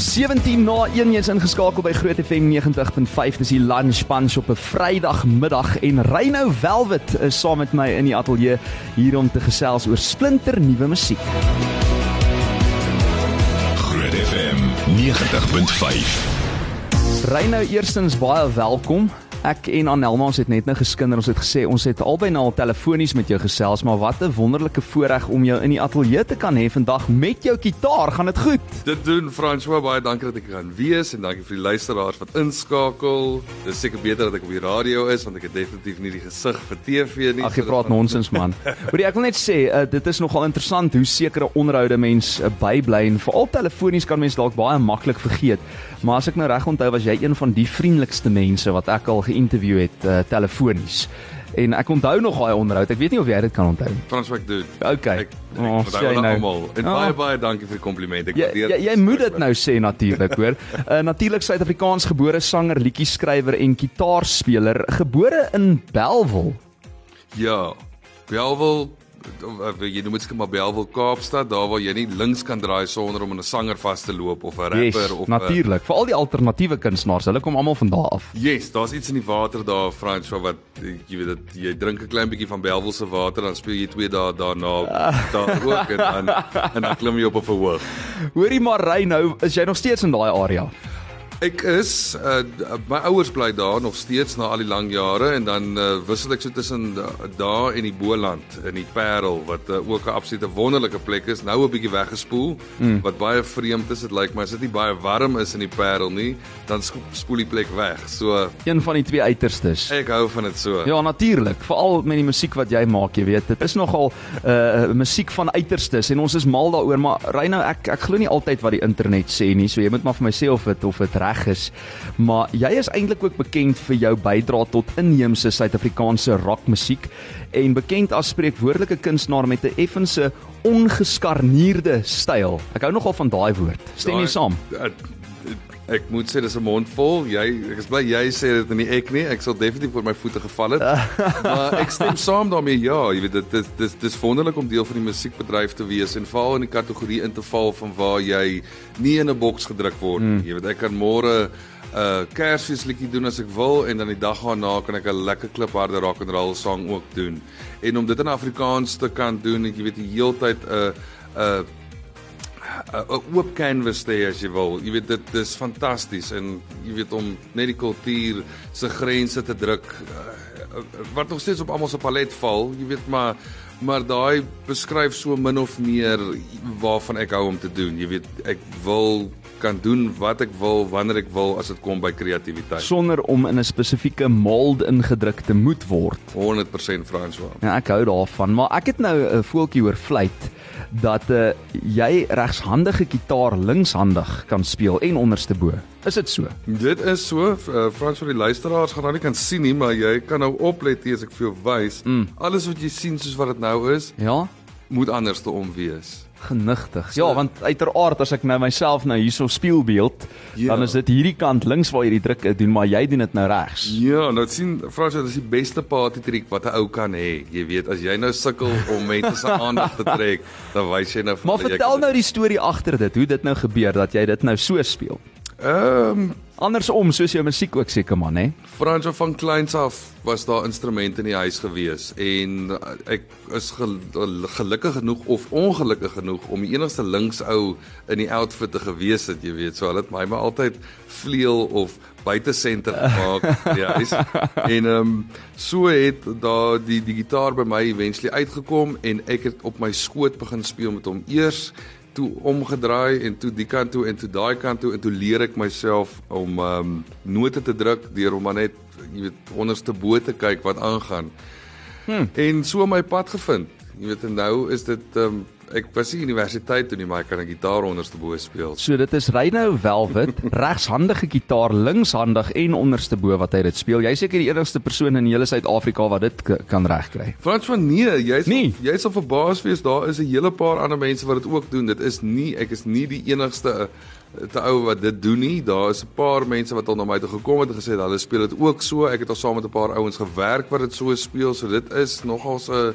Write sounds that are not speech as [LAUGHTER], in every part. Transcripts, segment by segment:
17 na 1 jy's ingeskakel by Groot FM 90.5 dis die lunch punch op 'n Vrydagmiddag en Reynou Velvet is saam met my in die ateljee hier om te gesels oor splinter nuwe musiek. Groot FM 90.5. Reynou eerstens baie welkom. Ek en Anelma ons het net nou geskinder. Ons het gesê ons het albei nou al telefonies met jou gesels, maar wat 'n wonderlike voorreg om jou in die ateljee te kan hê vandag met jou kitaar. Gaan dit goed? Dit doen François baie dankie dat ek kan wees en dankie vir die luisteraars wat inskakel. Dis seker beter dat ek op die radio is want ek het definitief nie die gesig vir TV nie. Ag jy praat nonsens man. [LAUGHS] Hoorie ek wil net sê uh, dit is nogal interessant hoe sekere onderhoude mens uh, bybly en veral telefonies kan mens dalk baie maklik vergeet. Maar as ek nou reg onthou was jy een van die vriendelikste mense wat ek al geïnterview het uh, telefonies. En ek onthou nog daai onderhoud. Ek weet nie of jy dit kan onthou nie. François ek doen. Okay. Ek, ek Oh, onthou jy nou. almal. En Oh. baie baie dankie vir die kompliment. Ek Jy waardeer jy, jy moet dit nou sê natuurlik, hoor. [LAUGHS] 'n uh, Natuurlik Suid-Afrikaans gebore sanger, liedjie-skrywer en kitaarspeler, gebore in Bellville. Ja. Bellville jy noem dit skema Bellville Kaapstad, daar waar jy nie links kan draai sonder om 'n sanger vas te loop of 'n rapper Yes, of natuurlik. Veral die alternatiewe kunstenaars, hulle kom almal van daar af. Yes, daar's iets in die water daar François wat jy weet dit jy drink 'n klein bietjie van Bellville se water dan speel jy 2 dae daarna daar ook en dan en dan klim jy op 'n verhoog. Hoorie maar ry nou, is jy nog steeds in daai area? Ek is uh, my ouers bly daar nog steeds na al die lang jare en dan uh, wissel ek so tussen da- daar en die Boland in die Parel wat uh, ook 'n absolute wonderlike plek is. Nou 'n bietjie weggespoel mm. wat baie vreemd is. Dit lyk my as dit nie baie warm is in die Parel nie, dan spo- spoel die plek weg. So Een van die twee uiterstes. ek hou van dit so. Ja, natuurlik, veral met die musiek wat jy maak, jy weet. Dit is nogal uh musiek van uiterstes en ons is mal daaroor, maar ry nou ek ek glo nie altyd wat die internet sê nie, so jy moet maar vir my sê of dit of dit reg is. Maar jy is eintlik ook bekend vir jou bydrae tot inheemse Suid-Afrikaanse rockmusiek en bekend as spreekwoordelike kunstenaar met 'n effense ongeskarnierde styl. Ek hou nogal van daai woord. Stem jy saam? Ek, moet sê dis 'n mond vol. Jy ek is bly jy sê dit en nie ek nie. Ek sal definitief voor my voete geval het. [LAUGHS] maar ek stem saam daarmee. Ja, jy weet dit dis dis dis wonderlik om deel van die musiekbedryf te wees en val in die kategorie in te val van waar jy nie in 'n boks gedruk word nie. Jy weet ek kan môre 'n uh, Kersfeesliedjie doen as ek wil en dan die dag daarna kan ek 'n lekker klipharde rock and roll sang ook doen. En om dit in Afrikaans te kan doen, en jy weet die heeltyd 'n uh, 'n uh, 'n oop canvas te hê as jy wil. Jy weet dit dis fantasties en jy weet om net die kultuur se grense te druk uh, wat nog steeds op almal se palet val. Jy weet maar maar daai beskryf so min of meer waarvan ek hou om te doen. Jy weet ek wil kan doen wat ek wil wanneer ek wil as dit kom by kreatiwiteit. Sonder om in 'n spesifieke mold ingedruk te moet word. 100% François. Ja, ek hou daarvan, maar ek het nou 'n voeltjie oor fluit dat uh, jy regshandige gitaar linkshandig kan speel en onderste bo. Is dit so? Dit is so, uh, Frans vir die luisteraars gaan nou nie kan sien nie, maar jy kan nou oplet hier as ek vir jou wys. Mm. Alles wat jy sien soos wat dit nou is, Ja, moet anders te om wees. Genigtig. Ja, want uiteraard as ek nou myself nou hierso spieelbeeld, Ja. dan is dit hierdie kant links waar jy die druk doen, maar jy doen dit nou regs. Ja, nou sien Frans, dit is die beste partytriek wat 'n ou kan hê. Jy weet, as jy nou sukkel om mense se [LAUGHS] aandag te trek, dan wys jy nou Maar vertel nou die storie agter dit, hoe dit nou gebeur dat jy dit nou so speel. Ehm um, Andersom soos jou musiek ook seker man, hè? Frans van kleins af was daar instrumente in die huis gewees en ek is gel gelukkig genoeg of ongelukkig genoeg om die enigste linksou in die outfit te gewees het, jy weet, so hulle het my maar altyd vleuel of buite senter gemaak [LAUGHS] ja is en ehm um, so het daar die die gitaar by my eventually uitgekom en ek het op my skoot begin speel met hom eers toe omgedraai en toe die kant toe en toe daai kant toe en toe leer ek myself om ehm um, note te druk deur om maar net jy weet onderste bo te kyk wat aangaan. Hmm. En so my pad gevind. Jy weet en nou is dit ehm um, ek was nie universiteit toe nie, maar ek kan 'n gitaar onderste bo speel. So dit is Reynou Velvet, [LAUGHS] regshandige gitaar, linkshandig en onderste bo wat hy dit speel. Jy seker die enigste persoon in hele Suid-Afrika wat dit kan regkry. Frans van nee, jy's Nee. jy sal verbaas wees, daar is 'n hele paar ander mense wat dit ook doen. Dit is nie ek is nie die enigste eh, te ou wat dit doen nie. Daar is 'n paar mense wat al na my toe gekom het en gesê hulle speel dit ook so. Ek het al saam met 'n paar ouens gewerk wat dit so speel. So dit is nogals 'n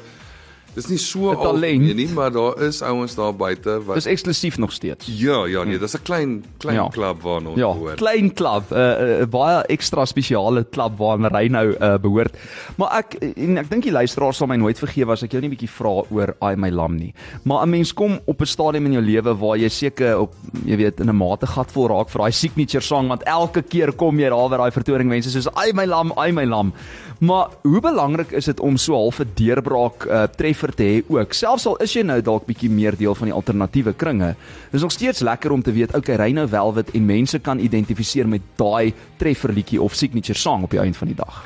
dis nie so algemeen nie, maar daar is ouens daar buite wat Dis eksklusief nog steeds. Ja, ja, nee, dis 'n klein klein Ja. ja. klub waarna ons Ja, behoort. klein klub, 'n uh, uh, baie ekstra spesiale klub waarna hy nou uh, behoort. Maar ek en ek dink die luisteraars sal my nooit vergewe as ek jou nie 'n bietjie vra oor I my lam nie. Maar 'n mens kom op 'n stadium in jou lewe waar jy seker op jy weet in 'n mate gat vol raak vir daai signature song want elke keer kom jy daar waar daai vertoning mense soos I my lam, I my lam. Maar hoe belangrik is dit om so half 'n deurbraak uh, treffer te hê ook? Selfs al is jy nou dalk bietjie meer deel van die alternatiewe kringe, dis nog steeds lekker om te weet, okay, Reyno Velvet en mense kan identifiseer met daai trefferliedjie of signature song op die einde van die dag.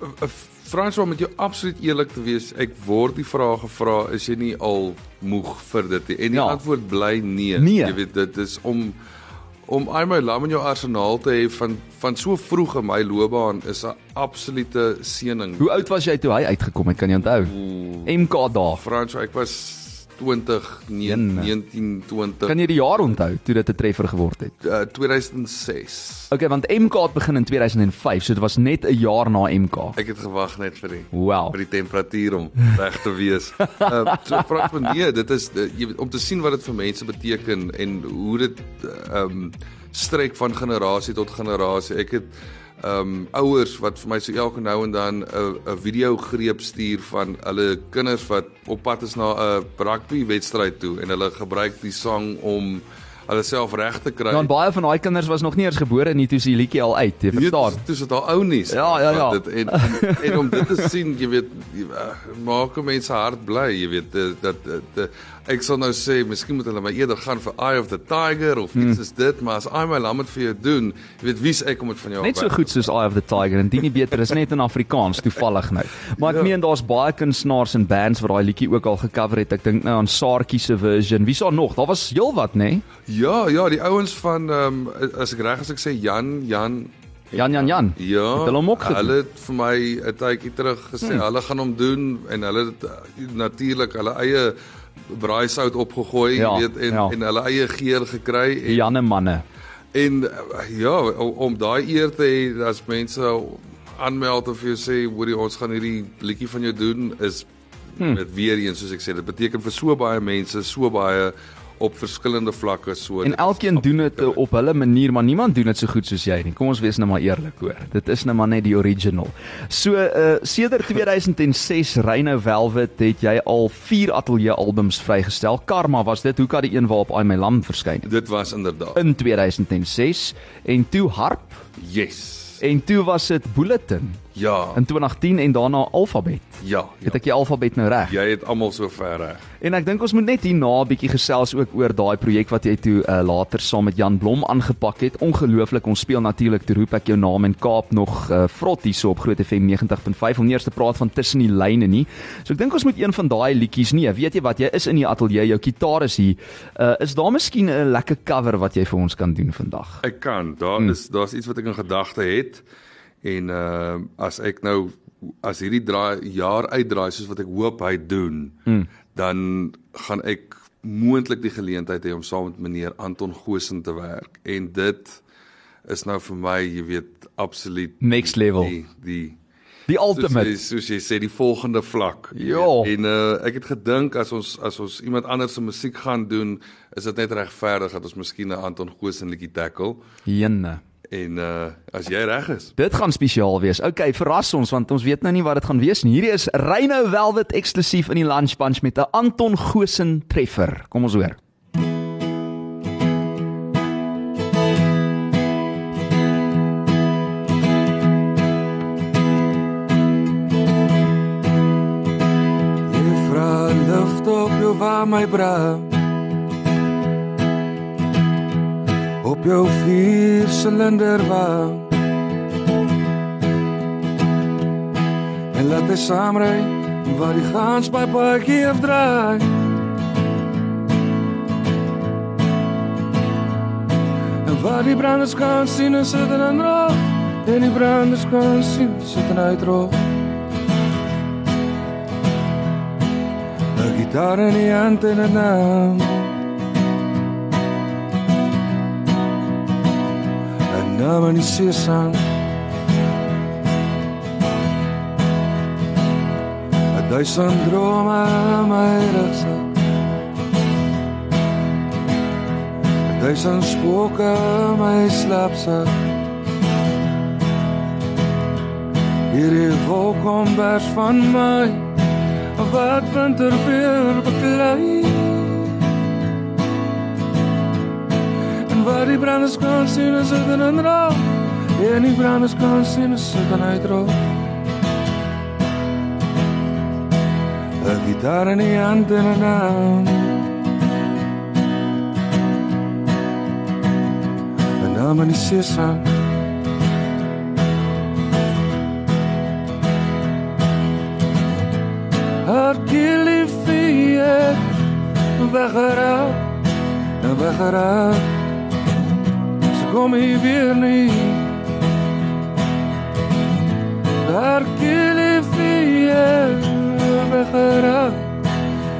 Uh, Frans, om met jou absoluut eerlik te wees, ek word die vraag gevra, is jy nie al moeg vir dit nie? En die ja. antwoord bly nee. Nee. Jy weet dit is om om I my lam in jou arsenaal te hê van van so vroeg in my loopbaan is 'n absolute seëning. Hoe oud was jy toe hy uitgekom het, kan jy onthou? MK dae. Frans, ek was 20, Jenne. 19, 20, Kan jy die jaar onthou toe dit 'n treffer geword het? uh, 2006. Okay, want MK het begin in 2005, so dit was net 'n jaar na MK. Ek het gewag net vir die Wow. vir die temperatuur om reg te wees. Uh, so Frans, maar nee, dit is uh, jy weet om te sien wat dit vir mense beteken en hoe dit ehm um, strek van generasie tot generasie. Ek het ehm um, ouers wat vir my so elke nou en dan 'n 'n video greep stuur van hulle kinders wat op pad is na 'n rugby wedstryd toe en hulle gebruik die sang om hulle self reg te kry. Want baie van daai kinders was nog nie eens gebore nie toe se liedjie al uit, jy verstaan. Dit is dit al ou nuus. Ja, ja, ja. Dit en, en en om dit te sien, jy weet, jy, uh, maak 'n mens se hart bly, jy weet, dat dat ek sal nou sê, miskien moet hulle maar eerder gaan vir Eye of the Tiger of iets Hmm. is dit, maar as I my lam het vir jou doen, jy weet wie's ek om dit van jou Net so goed soos Eye of the Tiger en dit nie beter is net in Afrikaans toevallig nou. Maar ek Ja. meen daar's baie kunstenaars en bands wat daai liedjie ook al gecover het. Ek dink nou aan Saartjie se version. Wie's daar nog? Daar was heelwat, nê? Nee? Ja, ja, die ouens van ehm um, as ek reg as ek sê Jan Jan Jan Jan Jan. Ja, Het hulle hom ook gedoen? hulle het vir my 'n tydjie terug gesê hmm. hulle gaan hom doen en hulle uh, natuurlik hulle eie braaisout opgegooi, Ja, jy weet, en ja. en hulle eie geur gekry en Janne manne. En ja, om, om daai eer te hê as mense aanmeld of jy sê hoorie ons gaan hierdie liedjie van jou doen is hmm. met weer eens soos ek sê dit beteken vir so baie mense so baie op verskillende vlakke so En elkeen doen dit absoluut op hulle manier, maar niemand doen dit so goed soos jy nie. Kom ons wees nou maar eerlik, hoor. Dit is nou maar net die original. So, uh sedert 2006 [LAUGHS] Reyno Velvet het jy al 4 ateljee albums vrygestel. Karma was dit, hoe kan die een waarop I My Lam verskyn het? dit was inderdaad in 2006 en toe Harp yes en toe was dit Bulletin ja in 2010 en daarna Alfabet. ja, Het ja. ek die Alfabet nou reg? jy het almal so ver reg En ek dink ons moet net hierna 'n bietjie gesels ook oor daai projek wat jy toe uh, later saam met Jan Blom aangepak het. Ongelooflik, ons speel natuurlik te roep ek jou naam in Kaap nog uh, vrot hierso op Groot FM 90.5 om nie eers te praat van tussen die lyne nie. So ek dink ons moet een van daai liedjies nee, weet jy wat, jy is in die ateljee, jou kitaar is hier. Uh, is daar miskien 'n lekker cover wat jy vir ons kan doen vandag? Ek kan. Daar hmm. is daar's iets wat ek in gedagte het. En uh as ek nou as hierdie draai jaar uitdraai soos wat ek hoop hy doen, hmm. dan gaan ek moontlik die geleentheid hê om saam met meneer Anton Goosen te werk. En dit is nou vir my, jy weet, absoluut Next level. die die Die soos ultimate. jy, soos jy sê die volgende vlak. Ja. En uh, ek het gedink as ons as ons iemand anders se musiek gaan doen, is dit net regverdig dat ons miskien 'n Anton Goosen liedjie tackle. Jenne. En uh as jy reg is. Dit gaan spesiaal wees. Okay, verras ons want ons weet nou nie wat dit gaan wees nie. Hierdie is Reyno Velvet eksklusief in die Lunch Bunch met 'n Anton Goosen treffer. Kom ons hoor. Jy vra lucht op jou waar my brand Op jou vier cilinder waan En laat hy saamry waar die gans by paadjie afdraai. En waar die branders kan sien en sit en rook En die branders kan sien sit en uitrook 'n gitaar in die hand en 'n naam. 'n Naam in die sesang. 'n Duisend drome in my rugsak. Duisend spooke in my slaapsak. Hierdie wolk kom bers van my. Wat winter weer beklei. Waar die branders kan sien is dit in 'n raam. En die branders kan sien is dit in uitroep. 'n Gitaar in die hand en 'n naam. En naam in die seesand. Haar kilifie weggeraak, weggeraak. Kom hier weer nie. Haar kilifie weggeraak,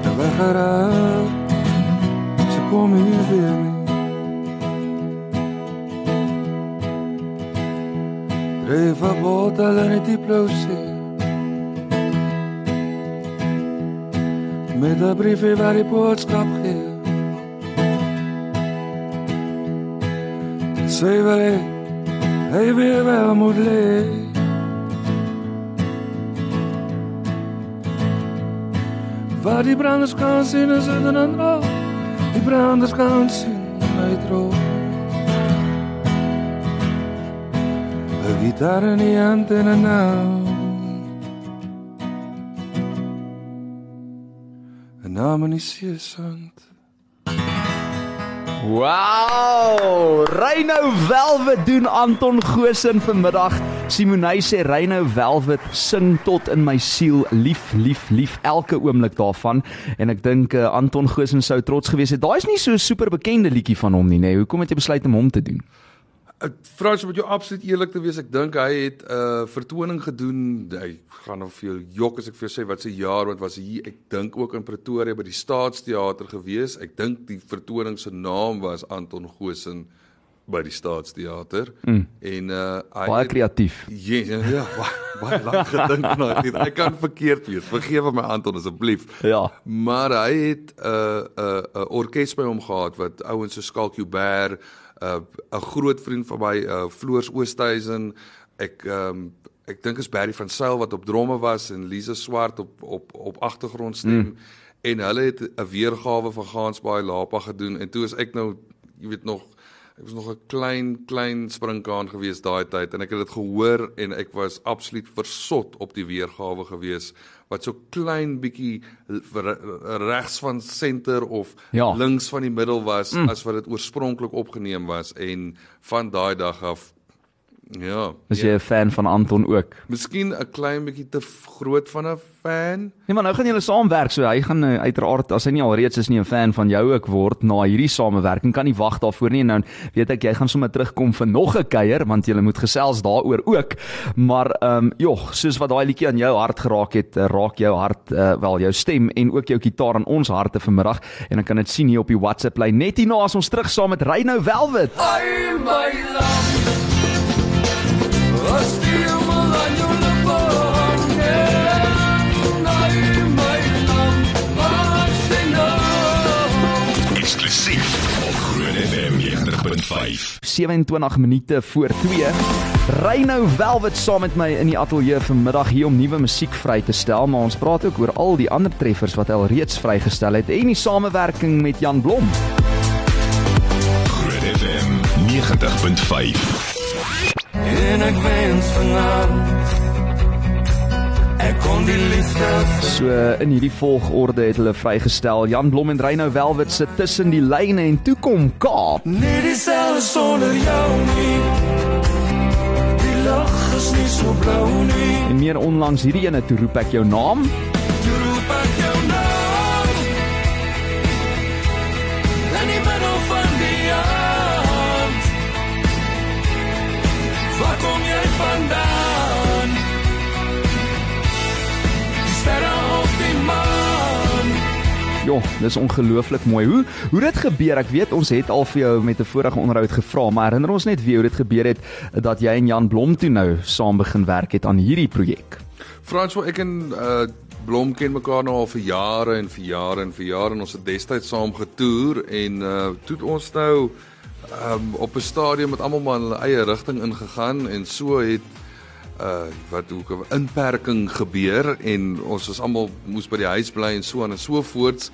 en weggeraak. Ze kom hier weer nie. Dryf 'n bottel in die ploosie. met 'n briefie waar die boodskap gee. Hy weer wel moet lê. Waar die branders kan sien is in 'n droog. Die branders kan sien my Gitaar in die hand en 'n naam. 'n naam in die seesand. Wow! Reynou Velvet doen Anton Goosen vanmiddag. Simonay sê Reynou Velvet sing tot in my siel lief lief lief elke oomblik daarvan en ek dink uh, Anton Goosen sou trots gewees het. Daai is nie so 'n super bekende liedjie van hom nie, nê. Nee. Hoekom het jy besluit om hom te doen? Frans moet jou absoluut eerlik te wees, ek dink hy het 'n uh, vertoning gedoen. Hy gaan of veel jok as ek vir jou sê wat se jaar wat was hier. Ek dink ook in Pretoria by die Staatsteater gewees. Ek dink die vertoning se naam was Anton Goosen by die Staatsteater. Mm. En uh hy Baie kreatief. Ja, ja, ja baie, baie lank gedink na dit. Ek kan [LAUGHS] verkeerd wees. Vergewe my Anton asseblief. Ja. Maar hy het 'n uh, 'n uh, 'n uh, orkes by hom gehad wat ouens so Skalk Joubert, 'n uh, groot vriend van my, uh, Floors Oosthuizen, ek um, ek dink is Barry van Sail wat op dromme was en Lisa Swart op op op agtergrondstem mm. en hulle het 'n weergawe van Gansbaai Lapa gedoen. En toe is ek nou jy weet nog ek was nog 'n klein klein springkaan gewees daai tyd. En ek het dit gehoor en ek was absoluut versot op die weergawe gewees wat so klein bietjie regs van senter of Ja. links van die middel was mm. as wat dit oorspronklik opgeneem was en van daai dag af ja. Is jy 'n fan van Anton ook? Miskien 'n klein bietjie te groot van 'n fan. Nee, maar nou gaan julle saamwerk, so hy gaan uh, uiteraard as hy nie alreeds is nie 'n fan van jou ook word na hierdie samewerking. Kan nie wag daarvoor nie. En nou weet ek jy gaan sommer terugkom vir nog 'n kuier want julle moet gesels daaroor ook. Maar ehm um, joh, soos wat daai liedjie aan jou hart geraak het, uh, raak jou hart uh, wel jou stem en ook jou kitaar aan ons harte vanmiddag en dan kan dit sien hier op die WhatsApp lyn net hierna as ons terug saam met Reynou Velvet. Ai my love. 27 minute voor 2. Reynou Velvet saam met my in die ateljee vanmiddag hier om nuwe musiek vry te stel, maar ons praat ook oor al die ander treffers wat hy al reeds vrygestel het en die samewerking met Jan Blom. Groot FM 90.5. En ek wens vanaand ek kon die liefde So in hierdie volgorde het hulle vrygestel Jan Blom en Reynou Velvet se tussen die lyne en toe kom Kaap. nie dieselfde sonder jou nie. Die lag is nie so blou nie. En meer onlangs hierdie ene toe roep ek jou naam. Jo, dis ongelooflik mooi. Hoe hoe dit gebeur? Ek weet ons het al vir jou met 'n vorige onderhoud gevra, maar herinner ons net wie hoe dit gebeur het dat jy en Jan Blom toe nou saam begin werk het aan hierdie projek. François, ek en uh Blom ken mekaar nou al vir jare en vir jare en vir jare en ons het destyds saam getoer en uh toe het ons nou um op 'n stadium met almal maar in hulle eie rigting ingegaan en so het uh wat hoe 'n inperking gebeur en ons was almal moes by die huis bly en so aan en so voorts.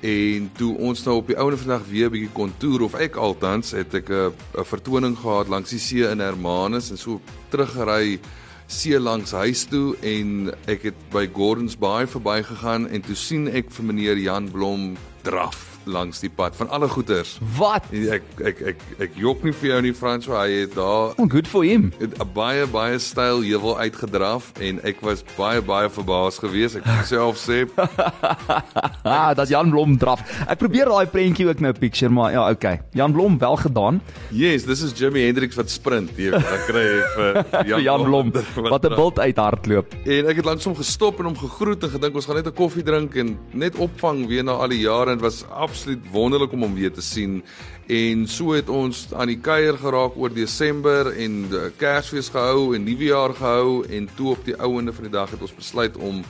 En toe ons nou op die ouene vandag weer 'n bietjie kontour of ek altans het ek 'n 'n vertoning gehad langs die see in Hermanus en so teruggery see langs huis toe en ek het by Gordons Bay verbygegaan en toe sien ek vir meneer Jan Blom draf langs die pad van alle goeters. Wat? Ek ek ek ek jok nie vir jou nie Frans, hy het daar Oh, good for him. 'n baie baie styl heuwel uitgedraf en ek was baie baie verbaas geweest. Ek moet self sê [LAUGHS] Ah, dat Jan Blom draf. Ek probeer daai prentjie ook nou picture, maar ja, okay. Jan Blom wel gedaan. Yes, dis is Jimi Hendrix wat sprint, jy weet, dan kry jy vir [LAUGHS] Vir Jan Blom [LAUGHS] wat 'n bult uit hardloop. En ek het langs hom gestop en hom gegroet en gedink ons gaan net 'n koffie drink en net opvang weer na al die jare en dit was absoluut wonderlik om hom weer te sien. En so het ons aan die kuier geraak oor Desember en uh, Kersfees gehou en Nuwejaar gehou en toe op die ouende van die dag het ons besluit om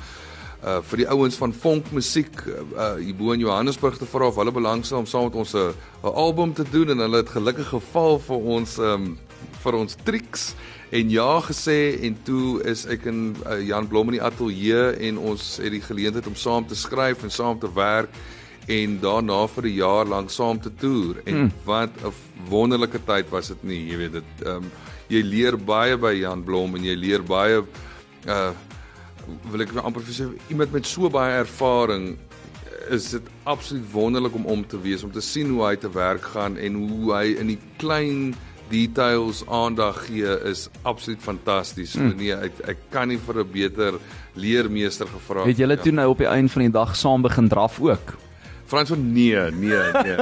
uh vir die ouens van Vonk Musiek uh hier bo in Johannesburg te vra of hulle belangstel om saam met ons 'n album te doen en hulle het gelukkig geval vir ons um vir ons triks en ja gesê en toe is ek in uh, Jan Blom in die ateljee en ons het die geleentheid om saam te skryf en saam te werk en daarna vir 'n jaar lank saam te toer en hmm. wat 'n wonderlike tyd was dit nie jy weet dit um jy leer baie by Jan Blom en jy leer baie uh wil ek amper vir sê iemand met so baie ervaring is dit absoluut wonderlik om om te wees om te sien hoe hy te werk gaan en hoe hy in die klein details aandag gee is absoluut fantasties. Hmm. nee, ek ek kan nie vir 'n beter leermeester gevra Het julle ja. toe nou op die einde van die dag saam begin draf ook? Frans van nee, nee, nee.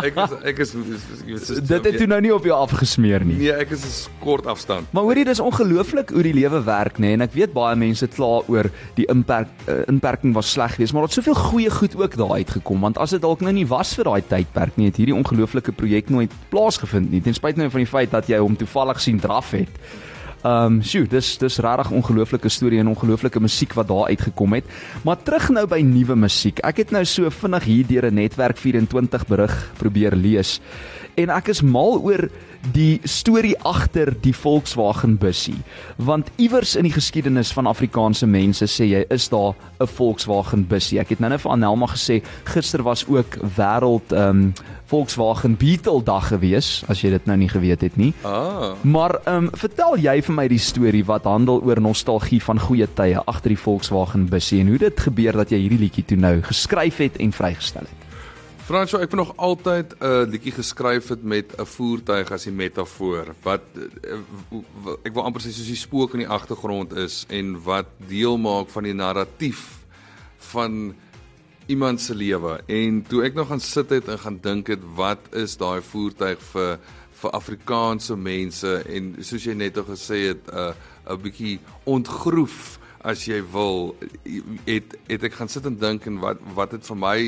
Ek is ek is, is, is, is, is Dit het toe nou nie op jou afgesmeer nie. Nee, ek is 'n kort afstand. Maar hoorie, dis ongelooflik hoe die lewe werk, nê? En ek weet baie mense kla oor die inperk uh, inperking was sleg geweest, maar daar het soveel goeie goed ook daar uitgekom, want as dit dalk nou nie was vir daai tydperk nie, het hierdie ongelooflike projek nooit plaasgevind nie. Ten spyte nou van die feit dat jy hom toevallig sien draf het. Ehm, um, sjoe, dis dis regtig ongelooflike storie en ongelooflike musiek wat daar uitgekom het. Maar terug nou by nuwe musiek. Ek het nou so vinnig hier deur 'n netwerk 24 berig probeer lees. En ek is mal oor die storie agter die Volkswagen bussie. Want iewers in die geskiedenis van Afrikaanse mense sê jy is daar 'n Volkswagen bussie. Ek het nou net vir Anelma gesê gister was ook wêreld ehm um, Volkswagen Beetle dag gewees, as jy dit nou nie geweet het nie. Ah. Maar ehm um, vertel jy vir my die storie wat handel oor nostalgie van goeie tye agter die Volkswagen bussie en hoe dit gebeur dat jy hierdie liedjie toe nou geskryf het en vrygestel het. Fransjo, ek het nog altyd 'n uh, liedjie geskryf het met 'n voertuig as die metafoor wat uh, ek wil amper sê soos die spook in die agtergrond is en wat deel maak van die narratief van iemand se lewe. En toe ek nog gaan sit het en gaan dink het wat is daai voertuig vir vir Afrikaanse mense en soos jy net al gesê het 'n uh, 'n bietjie ontgroef as jy wil het het ek gaan sit en dink en wat wat dit vir my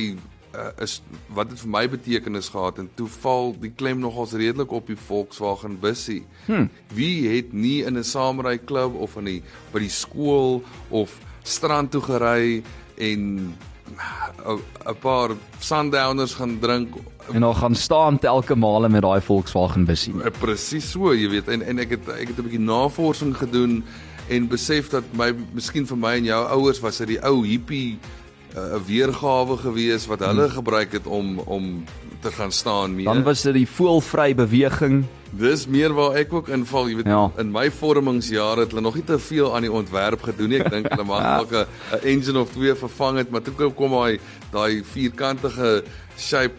uh, is wat dit vir my betekenis gehad en toe val die klem nogals redelik op die Volkswagen bussie. Hmm. Wie het nie in 'n samurai klub of in die by die skool of strand toe gery en 'n paar sundowners gaan drink En dan gaan staan telke male met daai Volkswagen bussie. Uh, Presies so, jy weet, en en ek het ek het 'n bietjie navorsing gedoen en besef dat my miskien vir my en jou ouers was dit die ou hippie 'n uh, weergawe gewees wat hulle hmm. gebruik het om om te gaan staan mee. Dan was dit die voelvry beweging. Dis meer waar ek ook inval, jy weet, Ja. in my vormingsjare het hulle nog nie te veel aan die ontwerp gedoen nie. Ek dink hulle mag [LAUGHS] dalk 'n 'n engine of twee vervang het, maar toe kom daai daai vierkantige shape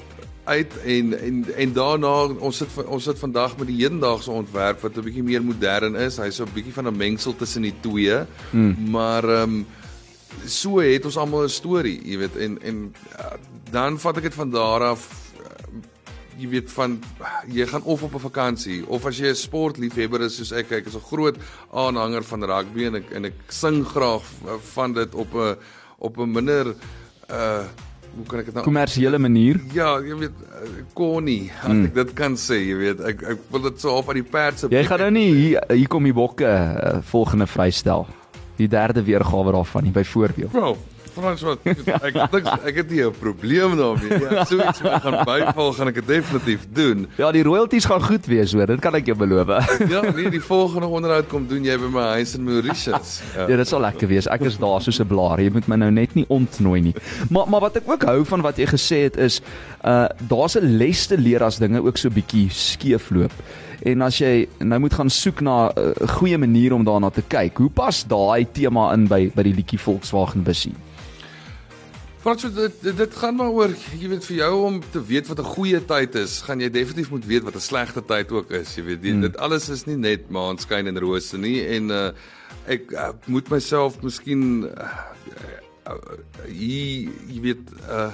uit en en en daarna ons sit ons sit vandag met die hedendaagse ontwerp wat 'n bietjie meer modern is. Hy's so 'n bietjie van 'n mengsel tussen die twee. Hmm. Maar ehm um, so het ons almal 'n storie, jy weet, en en uh, dan vat ek dit van daar af uh, jy weet van jy gaan of op 'n vakansie of as jy 'n sportliefhebber is soos ek, ek is 'n groot aanhanger van rugby en ek en ek sing graag van dit op 'n op 'n minder uh hoe kan ek dit nou kommersiële manier. Ja, jy weet konnie, as Hmm. ek dit kan sê, jy weet, ek ek wil dit so half aan die perd se Jy gaan nou nie hier hier kom die bokke uh, volgende vrystel. Die derde weergawe daarvan nie byvoorbeeld. Bro, Frans wat [LAUGHS] ek dink ek het nie 'n probleem daarmee nie. So iets my gaan byval, gaan ek dit definitief doen. Ja, die royalties gaan goed wees hoor, dit kan ek jou beloof. [LAUGHS] Ja, nee, die volgende onderhoud kom doen jy by my huis in Mauritius. Ja, dit sal lekker wees. Ek is daar soos 'n blaar. Jy moet my nou net nie ontnooi nie. Maar maar wat ek ook hou van wat jy gesê het is uh daar's 'n les te leer as dinge ook so bietjie skeefloop. En as jy nou moet gaan soek na 'n uh, goeie manier om daarna te kyk, hoe pas daai tema in by by die liedjie Volkswagen Bussie? Frans, dit, dit gaan maar oor jy weet vir jou om te weet wat 'n goeie tyd is, gaan jy definitief moet weet wat 'n slegte tyd ook is. Jy weet, die, hmm. dit alles is nie net maanskyn en rose nie en uh ek uh, moet myself miskien uh, uh, hier jy weet uh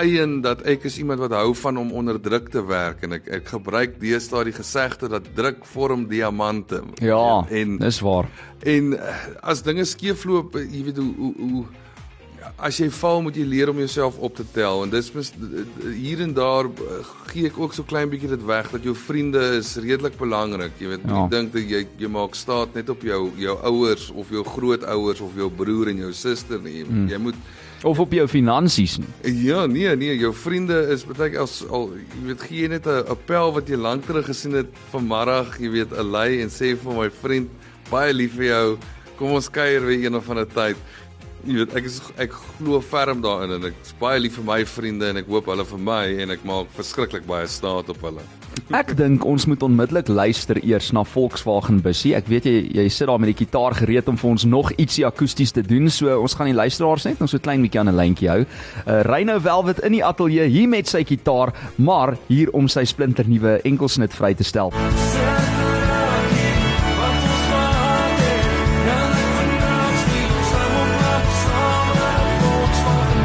eien dat ek is iemand wat hou van om onder druk te werk en ek ek gebruik deesdae die gesegde dat druk vorm diamante. Ja, en dis waar. En as dinge skeefloop, jy weet hoe hoe hoe as jy val moet jy leer om jouself op te tel en dis mis, hier en daar gee ek ook so klein bietjie dit weg dat jou vriende is redelik belangrik jy weet ja. ek dink dat jy jy maak staat net op jou jou ouers of jou grootouers of jou broer en jou suster nie hmm. jy moet of op jou finansies nie. Ja, nee, nee, jou vriende is baie al, al jy weet gee net 'n appel wat jy lank terug gesien het vanmiddag, jy weet, 'n lei en sê vir my vriend, baie lief vir jou. Kom ons kuier weer een of ander tyd. Jy weet, ek is ek glo ferm daarin en ek is baie lief vir my vriende en ek hoop hulle vir my en ek maak verskriklik baie staat op hulle. Ek dink ons moet onmiddellik luister eers na Volkswagen Bussie. Ek weet jy jy sit daar met die kitaar gereed om vir ons nog ietsie akoesties te doen. So ons gaan die luisteraars net ons so klein bietjie aan 'n lyntjie hou. Uh Reyno Velvet in die ateljee hier met sy kitaar, maar hier om sy splinternuwe enkelsnit vry te stel. Santa.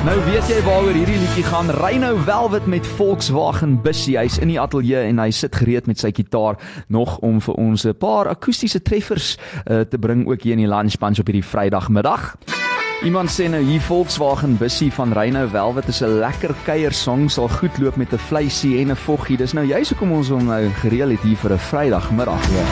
Nou weet jy waaroor hierdie liedjie gaan. Reyno Velvet met Volkswagen Bussie. Hy's in die ateljee en hy sit gereed met sy kitaar nog om vir ons 'n paar akoestiese treffers uh, te bring ook hier in die Lunch Bunch op hierdie Vrydagmiddag. Iemand sê nou hier Volkswagen Bussie van Reyno Velvet is 'n lekker kuiersong, sal goed loop met 'n vleisie en 'n voggie. Dis nou juist hoekom ons hom nou gereël het hier vir 'n Vrydagmiddag. Ja.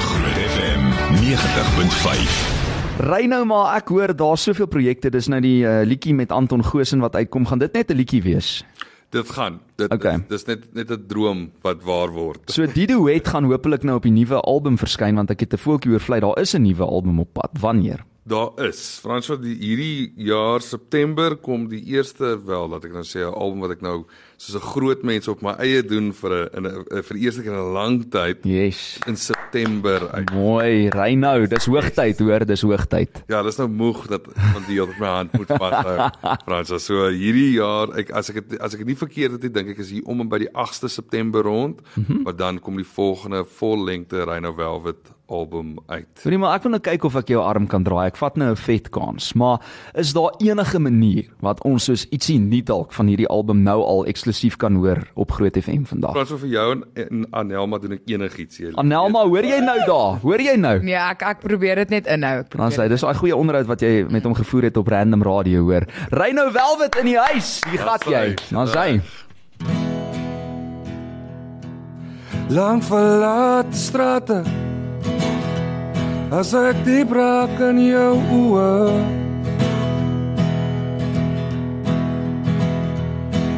Groot FM 90.5 Ry nou maar, ek hoor daar's soveel projekte. Dis nou die uh, liedjie met Anton Goosen wat uitkom. Gaan dit net 'n liedjie wees? Dit gaan. Dit okay. dis net net 'n droom wat waar word. So die duet gaan hopelik nou op die nuwe album verskyn want ek het 'n voeltjie oor vlei. Daar is 'n nuwe album op pad. Wanneer? Daar is. Frans wat die hierdie jaar September kom die eerste wel, laat ek nou sê 'n album wat ek nou soos 'n groot mens op my eie doen vir 'n vir die eerste keer in 'n lang tyd. Yes. In September uit. Mooi, ry nou, dis hoogtyd hoor, dis hoogtyd. Ja, dis nou moeg dat van die op my hand moet vas. [LAUGHS] Frans, so hierdie jaar, ek as ek het, as ek dit nie verkeerd het, dink ek is hier om en by die 8ste September rond, mm -hmm. maar dan kom die volgende vollengte Rhino Velvet album uit. Hoorie maar, ek wil nou kyk of ek jou arm kan draai. Ek vat nou 'n vet kans, maar is daar enige manier wat ons soos ietsie nuut dalk van hierdie album nou al eksklusief kan hoor op Groot FM vandag. Praat so vir jou en, en Anelma doen ek enigiets hier. Anelma, hoor jy nou daar? Hoor jy nou? Nee, ek ek probeer dit net inhou. Dan sê dis 'n goeie onderhoud wat jy met hom gevoer het op Random Radio, hoor. Ry nou Velvet in die huis. Hier gaan jy. Dan sê Lang verlaat strate As ek diep raak in jou oë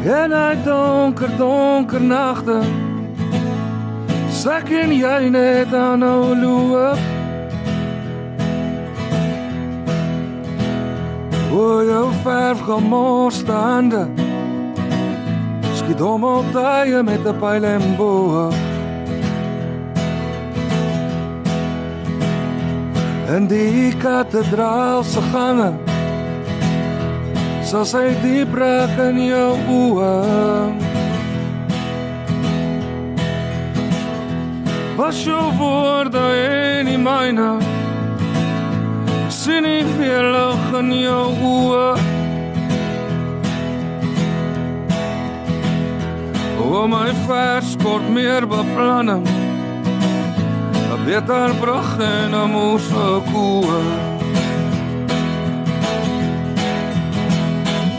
En uit donker, donker nagte Sak en jy net aan nou loop O, jou verf gemorste hande Skiet om op die met die pijl en boe En die kathedraalse gangen soos hy diep raak in jou oë. Was jou woorde in die myne? Sien nie veel lig in jou oë. O my vers kort meer beplanning. 'n Beter brug en 'n moes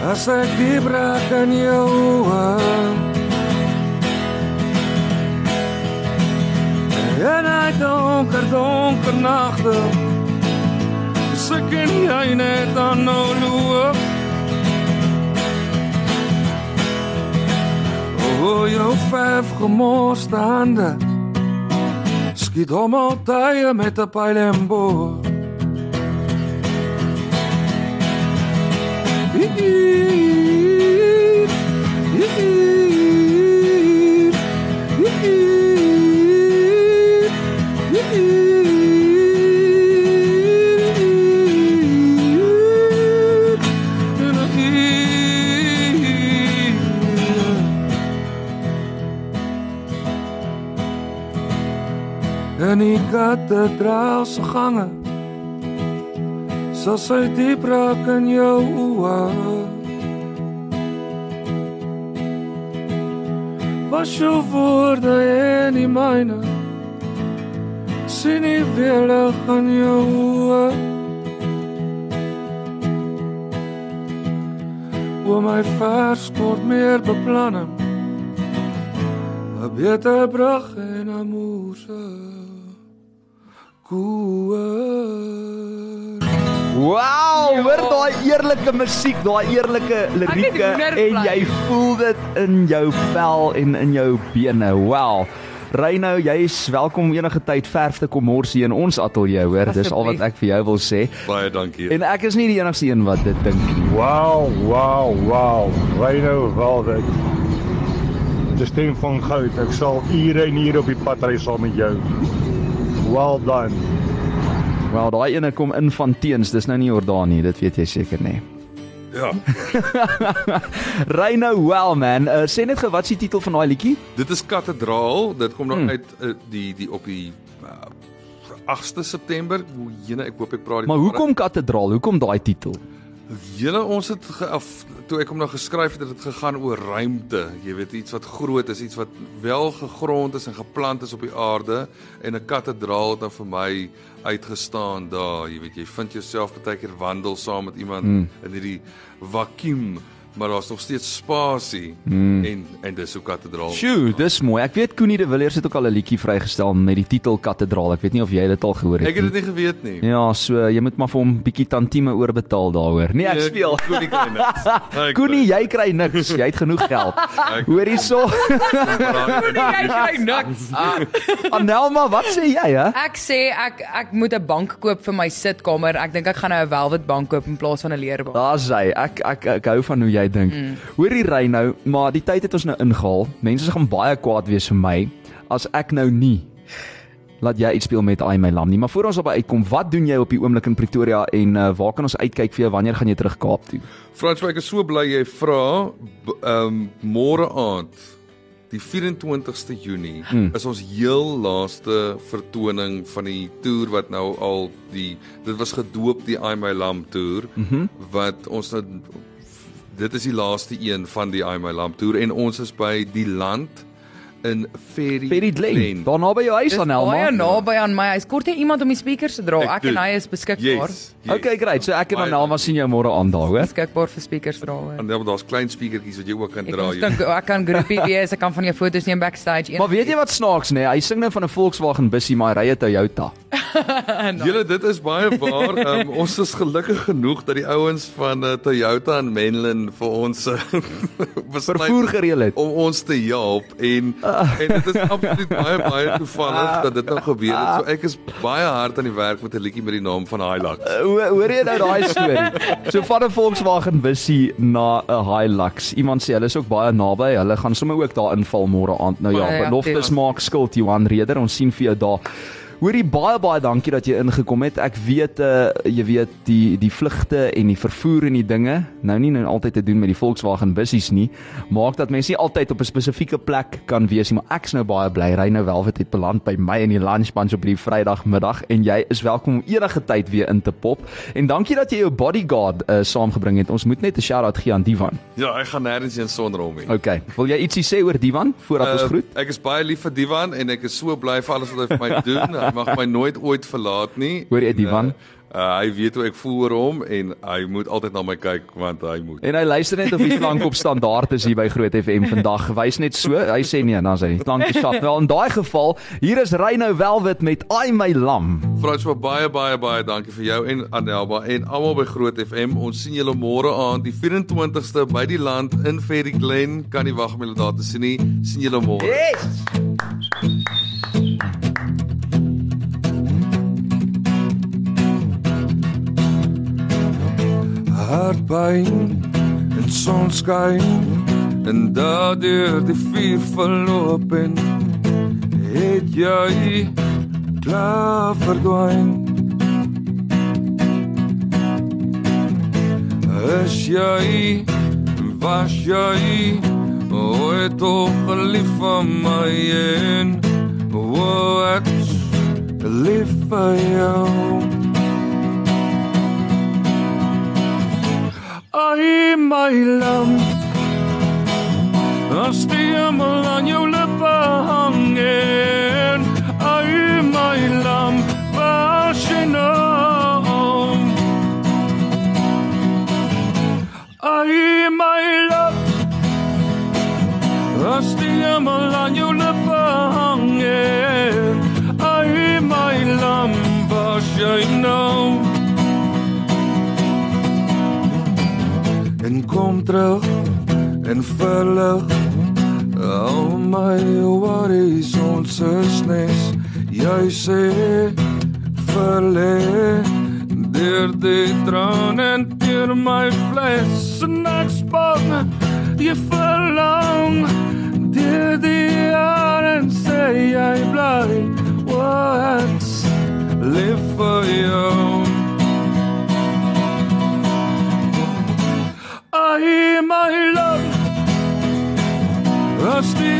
As ek diep raak in jou oë En hy donker, donker nagte Sik en jy net aan nou loop O, jou vyf gemorste hande Skiet hom al tye met 'n pyl en boog En die kathedraal se gange sal sy diep raak in jou oë. Was jou woorde en die myne sien nie weer in jou oë. O my vers kort meer beplanning 'n beter brug en 'n moose koer. Wow, hoor daai eerlike musiek, daai eerlike lirieke en jy voel dit in jou vel en in jou bene. Wow. Reino, jy is welkom enige tyd verf te kom mors hier in ons ateljee, hoor. Dis al wat ek vir jou wil sê. Baie dankie. En ek is nie die enigste een wat dit dink nie. Wow, wow, wow. Rhino Velvet. Die stem van goud. Ek sal ure en ure op die pad ry saam met jou. Well done. Wel, daai ene kom in van teens, dis nou nie Jordaan nie, dit weet jy seker nê. Ja. [LAUGHS] Reino, well man, uh, sê net gou wat is die titel van daai liedjie? Dit is Kathedraal. Dit kom dan Hmm. uit uh, die die op die uh, 8de September. Hoe jene, ek hoop ek praat die Maar hoekom kathedraal? Hoekom daai titel? Julle ons het ge, af, toe ek hom nou geskryf het, het dit gegaan oor ruimte. Jy weet iets wat groot is, iets wat wel gegrond is en geplant is op die aarde en 'n kathedraal het dan vir my uitgestaan daar. Jy weet jy vind jouself baie keer wandel saam met iemand mm. in hierdie vakuum, maar daar's nog steeds spasie mm. en en dis hoe kathedraal. Sjoe, dis mooi. Ek weet Koenie de Villiers het ook al 'n liedjie vrygestel met die titel Kathedraal. Ek weet nie of jy dit al gehoor het Ek het dit nie geweet nie. Ja, so jy moet maar vir hom bietjie tantieme oorbetaal daaroor. Nee, ek Nee, speel. Koenie kry niks. [LAUGHS] Koenie, jy kry niks. Jy het genoeg geld. [LAUGHS] Hoor hierso. Jy kry niks. [LAUGHS] Anelma, wat sê jy, hè? Ek sê ek ek moet 'n bank koop vir my sitkamer. Ek dink ek gaan nou 'n velvet bank koop in plaas van 'n leerbank. Daar's hy. Ek ek ek hou van hoe jy dink. Mm. Hoorie ry nou, maar die tyd het ons nou ingehaal. Mense gaan baie kwaad wees vir my as ek nou nie laat jy uitspeel met I my lam nie. Maar voor ons op uitkom, wat doen jy op die oomblik in Pretoria en uh, waar kan ons uitkyk vir jou wanneer gaan jy terug Kaap toe? Frans, ek is so bly jy vra. Ehm um, môre aand die 24ste Junie mm. is ons heel laaste vertoning van die toer wat nou al die dit was gedoop die I My Lamb toer mm -hmm. wat ons nou dit is die laaste een van die I My Lamb toer en ons is by die land in Ferry Ferry Glen. Daar naby jou huis Dis Anelma. baie naby aan my. Hy's kort hier iemand om die speakers te dra. Ek Ek, en hy is beskikbaar. Yes, yes. Okay, great. So ek en Anelma dankie. sien jou môre aan daar, hoor. Beskikbaar vir speakers dra. En dan daar's klein speakertjies wat jy ook kan Ek dra. jy- dink ek kan groepie [LAUGHS] wees. Ek kan van jou foto's neem backstage. Maar weet jy wat snaaks nê? Hy sing nou van 'n Volkswagen bussie, maar hy ry 'n Toyota. [LAUGHS] Julle dit is baie waar. Um, [LAUGHS] ons is gelukkig genoeg dat die ouens van uh, Toyota en Menlyn vir ons uh, besluit Vervoer gereël het. om ons te help en en dit is absoluut baie baie toevallig dat dit nou gebeur het. So ek is baie hard aan die werk met 'n liedjie met die naam van Hilux. Hoe hoor jy nou daai storie? So van 'n Volkswagen bussie na 'n Hilux. Iemand sê hulle is ook baie naby. Hulle gaan sommer ook daar inval môre aand. Nou ja, beloftes maak skuld Johan Reder. Ons sien vir jou daar. Hoorie baie baie dankie dat jy ingekom het. Ek weet uh jy weet die die vlugte en die vervoer en die dinge nou nie nou altyd te doen met die Volkswagen bussies nie. Maak dat mense nie altyd op 'n spesifieke plek kan wees nie, maar ek's nou baie bly ry nou Velvet het beland by my in die lunchbunch op die Vrydagmiddag en jy is welkom om enige tyd weer in te pop. En dankie dat jy jou bodyguard uh saamgebring het. Ons moet net 'n shout-out gee aan Divan. Ja, ek gaan nêrens heen sonder hom nie. Okay. Wil jy ietsie sê oor Divan voordat uh, ons groet? ek is baie lief vir Divan en ek is so bly vir alles wat hy vir my [LAUGHS] doen. Hy mag my nooit ooit verlaat nie. Hoor jy, Divan? Uh, hy weet hoe ek voel oor hom en hy moet altyd na my kyk want hy moet. En hy luister net of die klank op standaard is hier by Groot FM vandag. Wys net so. Hy sê nee, dan sê hy klankie skat. Wel in daai geval, hier is Reyno Velvet met Ai my lam. François baie baie baie dankie vir jou en Anelba en almal by Groot FM. Ons sien julle môre aand die 24ste by die land in Ferry Glen. Kan nie wag om julle daar te sien nie. Sien julle môre. Yes! Hartpyn en sonskyn en daardeur die vuur verloop en het jy klaar verdwyn. Is jy was jy ooit toch gelief van my en wat lief vir jou Ai my lam. As die hemel aan jou lippe hangen Ai terug en verlig al my horizons is nes. Jy sê verlê deur die traan en deur my vlees en ek span jy verlang deur die jare en sê jy bly what live for you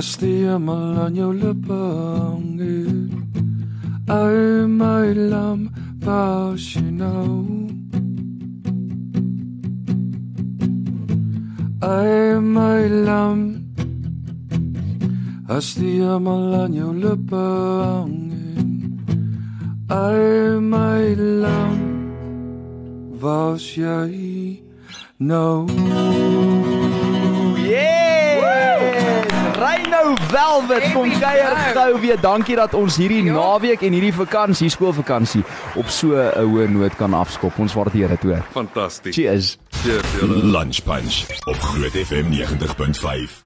As die hemel aan jou lippe hang Ai my lam was jy nou Ai my lam As die hemel aan Reyno Velvet kom kuier girl. gou weer. Dankie dat ons hierdie Ja. naweek en hierdie vakansie, skoolvakansie op so 'n hoë noot kan afskop. Ons waardeer dit hoor. Fantasties. Cheers. Cheers julle. Lunch Punch op Groot FM 90.5.